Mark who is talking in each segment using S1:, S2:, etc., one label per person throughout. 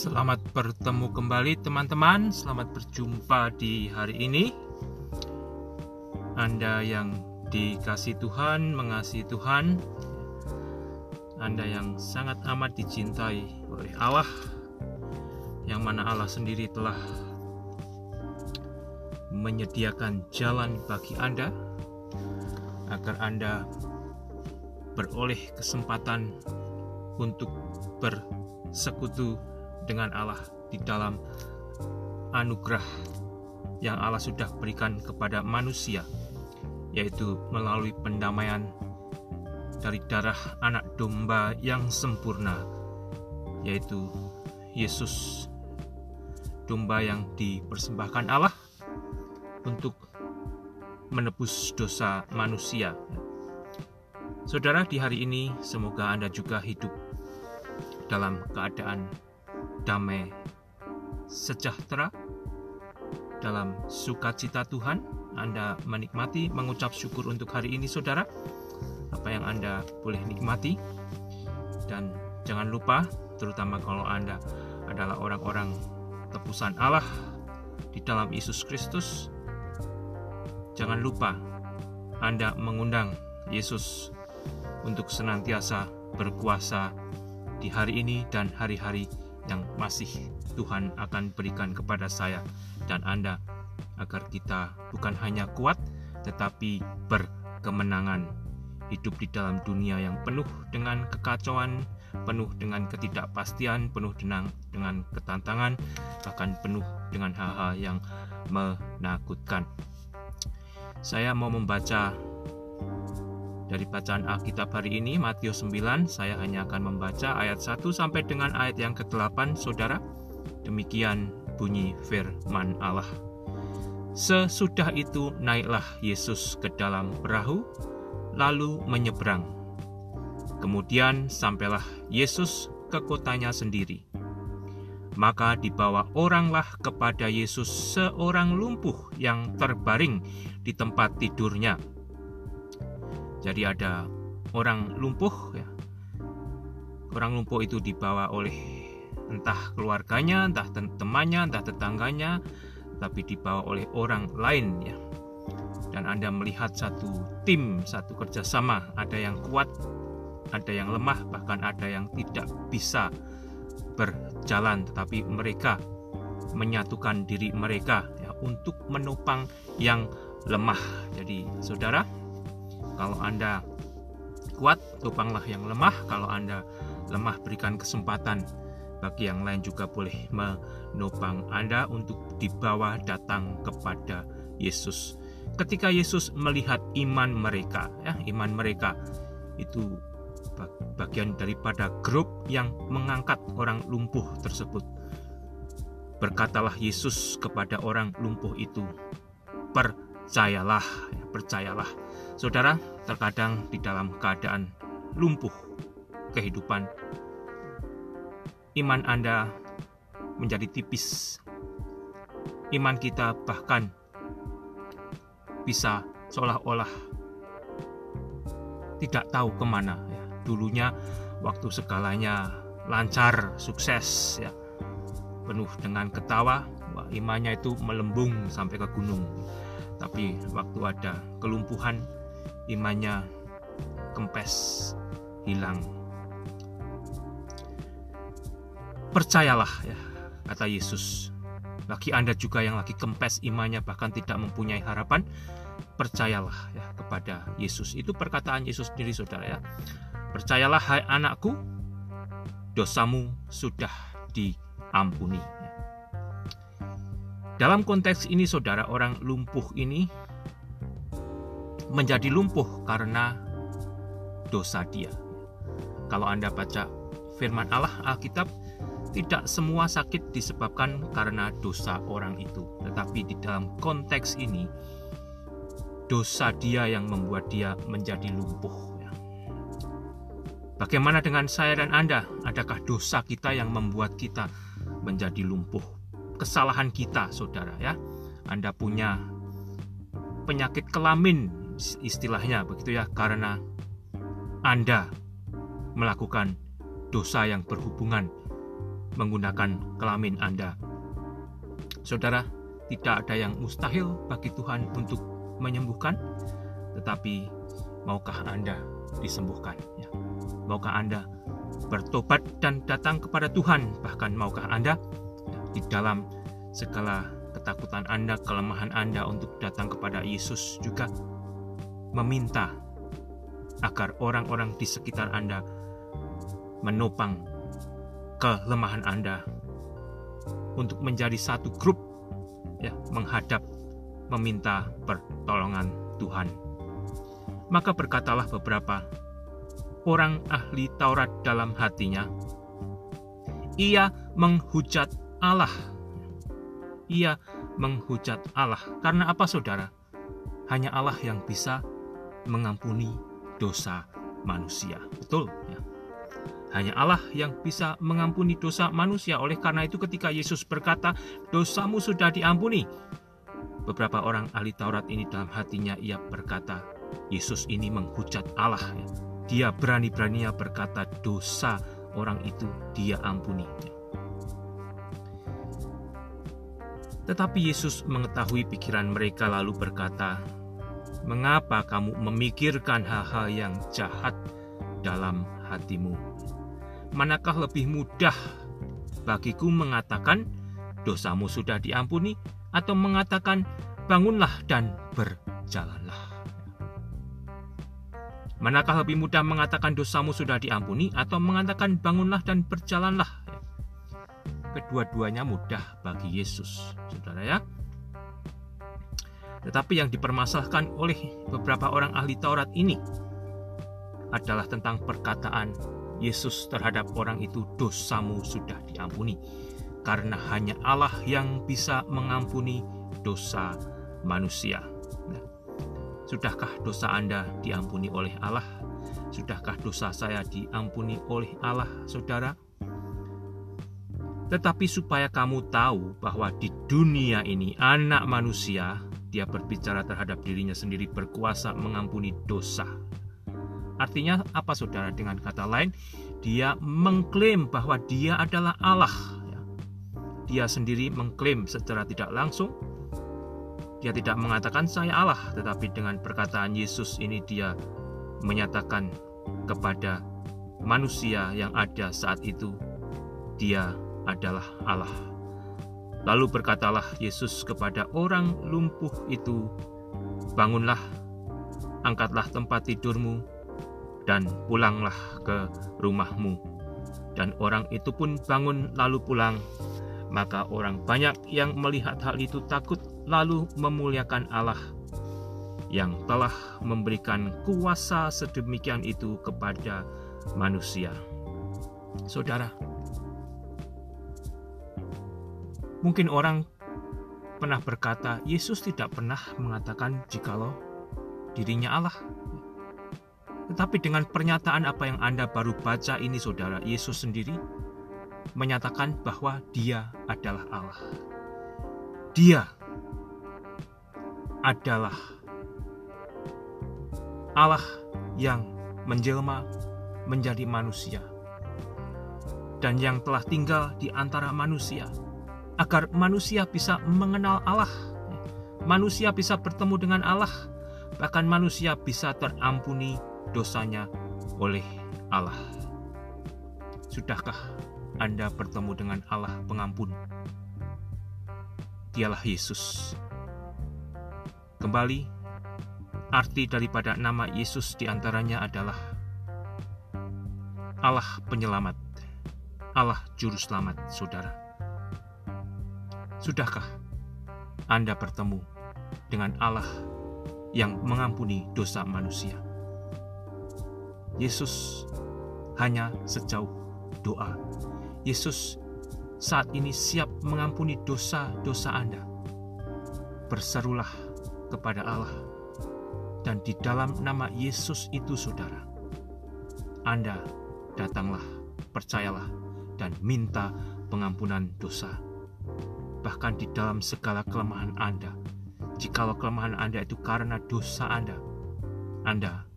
S1: Selamat bertemu kembali teman-teman. Selamat berjumpa di hari ini. Anda yang dikasih Tuhan, mengasihi Tuhan. Anda yang sangat amat dicintai oleh Allah Yang mana Allah sendiri telah menyediakan jalan bagi Anda Agar Anda beroleh kesempatan untuk bersekutu dengan Allah di dalam anugerah yang Allah sudah berikan kepada manusia, yaitu melalui pendamaian dari darah anak domba yang sempurna, yaitu Yesus, domba yang dipersembahkan Allah untuk menebus dosa manusia. Saudara, di hari ini semoga Anda juga hidup dalam keadaan damai, sejahtera, dalam sukacita Tuhan. Anda menikmati, mengucap syukur untuk hari ini, saudara. Apa yang Anda boleh nikmati, dan jangan lupa, terutama kalau Anda adalah orang-orang tebusan Allah di dalam Yesus Kristus, jangan lupa Anda mengundang Yesus untuk senantiasa berkuasa di hari ini dan hari-hari yang masih Tuhan akan berikan kepada saya dan Anda agar kita bukan hanya kuat tetapi berkemenangan hidup di dalam dunia yang penuh dengan kekacauan, penuh dengan ketidakpastian, penuh dengan dengan ketantangan, bahkan penuh dengan hal-hal yang menakutkan. Saya mau membaca dari bacaan Alkitab hari ini, Matius 9, saya hanya akan membaca ayat 1 sampai dengan ayat yang ke-8, Saudara. Demikian bunyi firman Allah. Sesudah itu naiklah Yesus ke dalam perahu, lalu menyeberang. Kemudian sampailah Yesus ke kotanya sendiri. Maka dibawa oranglah kepada Yesus seorang lumpuh yang terbaring di tempat tidurnya jadi ada orang lumpuh ya. Orang lumpuh itu dibawa oleh entah keluarganya, entah temannya, entah tetangganya, tapi dibawa oleh orang lain ya. Dan Anda melihat satu tim, satu kerjasama, ada yang kuat, ada yang lemah, bahkan ada yang tidak bisa berjalan, tetapi mereka menyatukan diri mereka ya, untuk menopang yang lemah. Jadi, saudara, kalau Anda kuat, topanglah yang lemah. Kalau Anda lemah, berikan kesempatan bagi yang lain juga boleh menopang Anda untuk dibawa datang kepada Yesus. Ketika Yesus melihat iman mereka, ya, iman mereka itu bagian daripada grup yang mengangkat orang lumpuh tersebut. Berkatalah Yesus kepada orang lumpuh itu, "Percayalah, ya, percayalah." Saudara, terkadang di dalam keadaan lumpuh kehidupan, iman Anda menjadi tipis. Iman kita bahkan bisa seolah-olah tidak tahu ke mana. Ya. Dulunya waktu segalanya lancar, sukses, ya, penuh dengan ketawa, wah, imannya itu melembung sampai ke gunung. Tapi waktu ada kelumpuhan, imannya kempes, hilang. Percayalah ya, kata Yesus. Bagi Anda juga yang lagi kempes imannya bahkan tidak mempunyai harapan, percayalah ya kepada Yesus. Itu perkataan Yesus sendiri Saudara ya. Percayalah hai anakku, dosamu sudah diampuni. Dalam konteks ini saudara orang lumpuh ini menjadi lumpuh karena dosa dia. Kalau Anda baca firman Allah Alkitab, tidak semua sakit disebabkan karena dosa orang itu, tetapi di dalam konteks ini dosa dia yang membuat dia menjadi lumpuh. Bagaimana dengan saya dan Anda? Adakah dosa kita yang membuat kita menjadi lumpuh? Kesalahan kita, saudara ya. Anda punya penyakit kelamin istilahnya begitu ya karena Anda melakukan dosa yang berhubungan menggunakan kelamin Anda. Saudara, tidak ada yang mustahil bagi Tuhan untuk menyembuhkan, tetapi maukah Anda disembuhkan? Ya. Maukah Anda bertobat dan datang kepada Tuhan? Bahkan maukah Anda ya, di dalam segala ketakutan Anda, kelemahan Anda untuk datang kepada Yesus juga meminta agar orang-orang di sekitar Anda menopang kelemahan Anda untuk menjadi satu grup ya menghadap meminta pertolongan Tuhan. Maka berkatalah beberapa orang ahli Taurat dalam hatinya, ia menghujat Allah. Ia menghujat Allah. Karena apa saudara? Hanya Allah yang bisa mengampuni dosa manusia. Betul ya. Hanya Allah yang bisa mengampuni dosa manusia. Oleh karena itu ketika Yesus berkata, dosamu sudah diampuni. Beberapa orang ahli Taurat ini dalam hatinya ia berkata, Yesus ini menghujat Allah. Dia berani-beraninya berkata dosa orang itu dia ampuni. Tetapi Yesus mengetahui pikiran mereka lalu berkata, Mengapa kamu memikirkan hal-hal yang jahat dalam hatimu? manakah lebih mudah bagiku mengatakan dosamu sudah diampuni atau mengatakan bangunlah dan berjalanlah. Manakah lebih mudah mengatakan dosamu sudah diampuni atau mengatakan bangunlah dan berjalanlah? Kedua-duanya mudah bagi Yesus, saudara ya. Tetapi yang dipermasalahkan oleh beberapa orang ahli Taurat ini adalah tentang perkataan Yesus terhadap orang itu dosamu sudah diampuni karena hanya Allah yang bisa mengampuni dosa manusia. Nah, sudahkah dosa Anda diampuni oleh Allah? Sudahkah dosa saya diampuni oleh Allah, saudara? Tetapi supaya kamu tahu bahwa di dunia ini anak manusia, dia berbicara terhadap dirinya sendiri berkuasa mengampuni dosa Artinya apa saudara? Dengan kata lain, dia mengklaim bahwa dia adalah Allah. Ya. Dia sendiri mengklaim secara tidak langsung. Dia tidak mengatakan saya Allah, tetapi dengan perkataan Yesus ini dia menyatakan kepada manusia yang ada saat itu, dia adalah Allah. Lalu berkatalah Yesus kepada orang lumpuh itu, "Bangunlah, angkatlah tempat tidurmu, dan pulanglah ke rumahmu. Dan orang itu pun bangun lalu pulang. Maka orang banyak yang melihat hal itu takut lalu memuliakan Allah yang telah memberikan kuasa sedemikian itu kepada manusia. Saudara, mungkin orang pernah berkata, Yesus tidak pernah mengatakan jikalau dirinya Allah. Tetapi dengan pernyataan apa yang Anda baru baca ini saudara, Yesus sendiri menyatakan bahwa dia adalah Allah. Dia adalah Allah yang menjelma menjadi manusia dan yang telah tinggal di antara manusia agar manusia bisa mengenal Allah. Manusia bisa bertemu dengan Allah, bahkan manusia bisa terampuni dosanya oleh Allah. Sudahkah Anda bertemu dengan Allah pengampun? Dialah Yesus. Kembali, arti daripada nama Yesus di antaranya adalah Allah penyelamat, Allah juru selamat, saudara. Sudahkah Anda bertemu dengan Allah yang mengampuni dosa manusia? Yesus hanya sejauh doa. Yesus saat ini siap mengampuni dosa-dosa Anda. Berserulah kepada Allah, dan di dalam nama Yesus itu, saudara, Anda datanglah, percayalah, dan minta pengampunan dosa. Bahkan di dalam segala kelemahan Anda, jikalau kelemahan Anda itu karena dosa Anda, Anda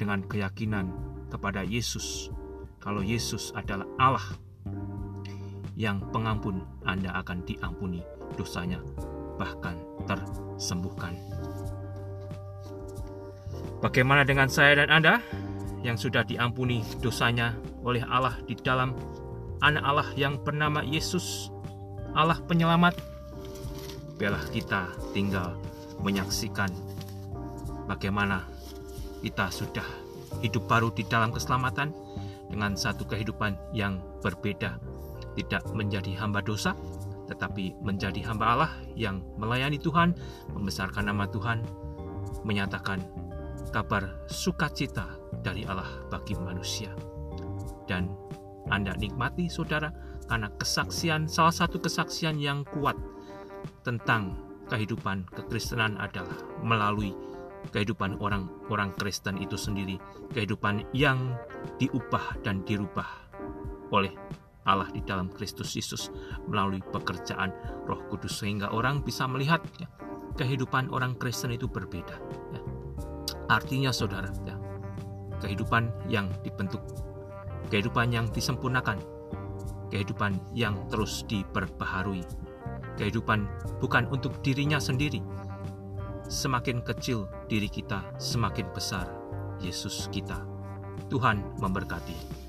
S1: dengan keyakinan kepada Yesus, kalau Yesus adalah Allah yang pengampun, Anda akan diampuni dosanya, bahkan tersembuhkan. Bagaimana dengan saya dan Anda yang sudah diampuni dosanya oleh Allah di dalam anak Allah yang bernama Yesus, Allah penyelamat? Biarlah kita tinggal menyaksikan bagaimana kita sudah hidup baru di dalam keselamatan dengan satu kehidupan yang berbeda, tidak menjadi hamba dosa, tetapi menjadi hamba Allah yang melayani Tuhan, membesarkan nama Tuhan, menyatakan kabar sukacita dari Allah bagi manusia. Dan Anda nikmati saudara karena kesaksian salah satu kesaksian yang kuat tentang kehidupan kekristenan adalah melalui kehidupan orang-orang Kristen itu sendiri, kehidupan yang diubah dan dirubah oleh Allah di dalam Kristus Yesus melalui pekerjaan Roh Kudus sehingga orang bisa melihat ya, kehidupan orang Kristen itu berbeda. Ya. Artinya saudara, ya, kehidupan yang dibentuk, kehidupan yang disempurnakan, kehidupan yang terus diperbaharui, kehidupan bukan untuk dirinya sendiri, Semakin kecil diri kita, semakin besar Yesus kita. Tuhan memberkati.